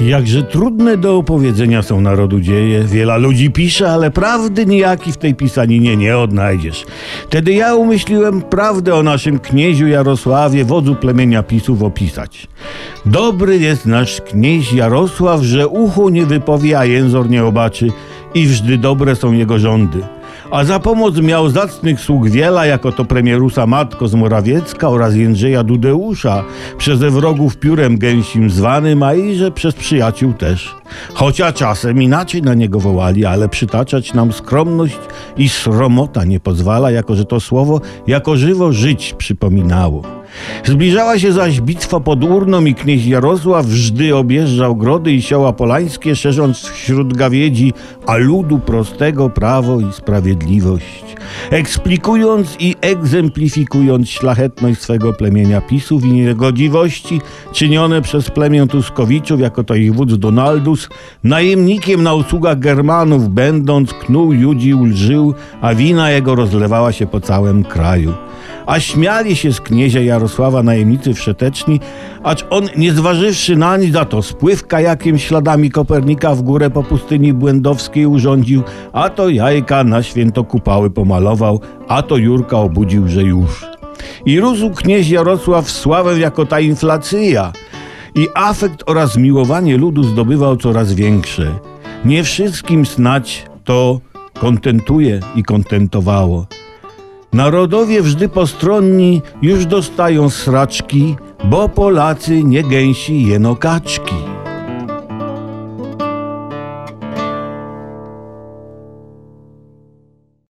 Jakże trudne do opowiedzenia są narodu dzieje. Wiela ludzi pisze, ale prawdy nijaki w tej pisaninie nie odnajdziesz. Wtedy ja umyśliłem prawdę o naszym knieziu Jarosławie, wodzu plemienia Pisów opisać. Dobry jest nasz knieź Jarosław, że ucho nie wypowie, a jęzor nie obaczy i wżdy dobre są jego rządy. A za pomoc miał zacnych sług wiela, jako to premierusa Matko z Morawiecka oraz Jędrzeja Dudeusza, przez wrogów piórem gęsim zwanym, a i że przez przyjaciół też. Chociaż czasem inaczej na niego wołali, ale przytaczać nam skromność i sromota nie pozwala, jako że to słowo jako żywo żyć przypominało. Zbliżała się zaś bitwa pod Urną i knieź Jarosław wżdy objeżdżał grody i sioła polańskie, szerząc wśród gawiedzi, a ludu prostego prawo i sprawiedliwość. Eksplikując i egzemplifikując szlachetność swego plemienia Pisów i niegodziwości czynione przez plemię Tuskowiczów, jako to ich wódz Donaldus, najemnikiem na usługach Germanów będąc, knuł, judził, lżył, a wina jego rozlewała się po całym kraju a śmiali się z kniezia Jarosława najemnicy wszeteczni, acz on, nie zważywszy na nic, za to spływ kajakiem śladami Kopernika w górę po pustyni błędowskiej urządził, a to jajka na święto kupały pomalował, a to Jurka obudził, że już. I rósł knieź Jarosław sławę jako ta inflacja i afekt oraz miłowanie ludu zdobywał coraz większe. Nie wszystkim snać to kontentuje i kontentowało. Narodowie wżdy postronni już dostają sraczki, bo Polacy nie gęsi jeno kaczki.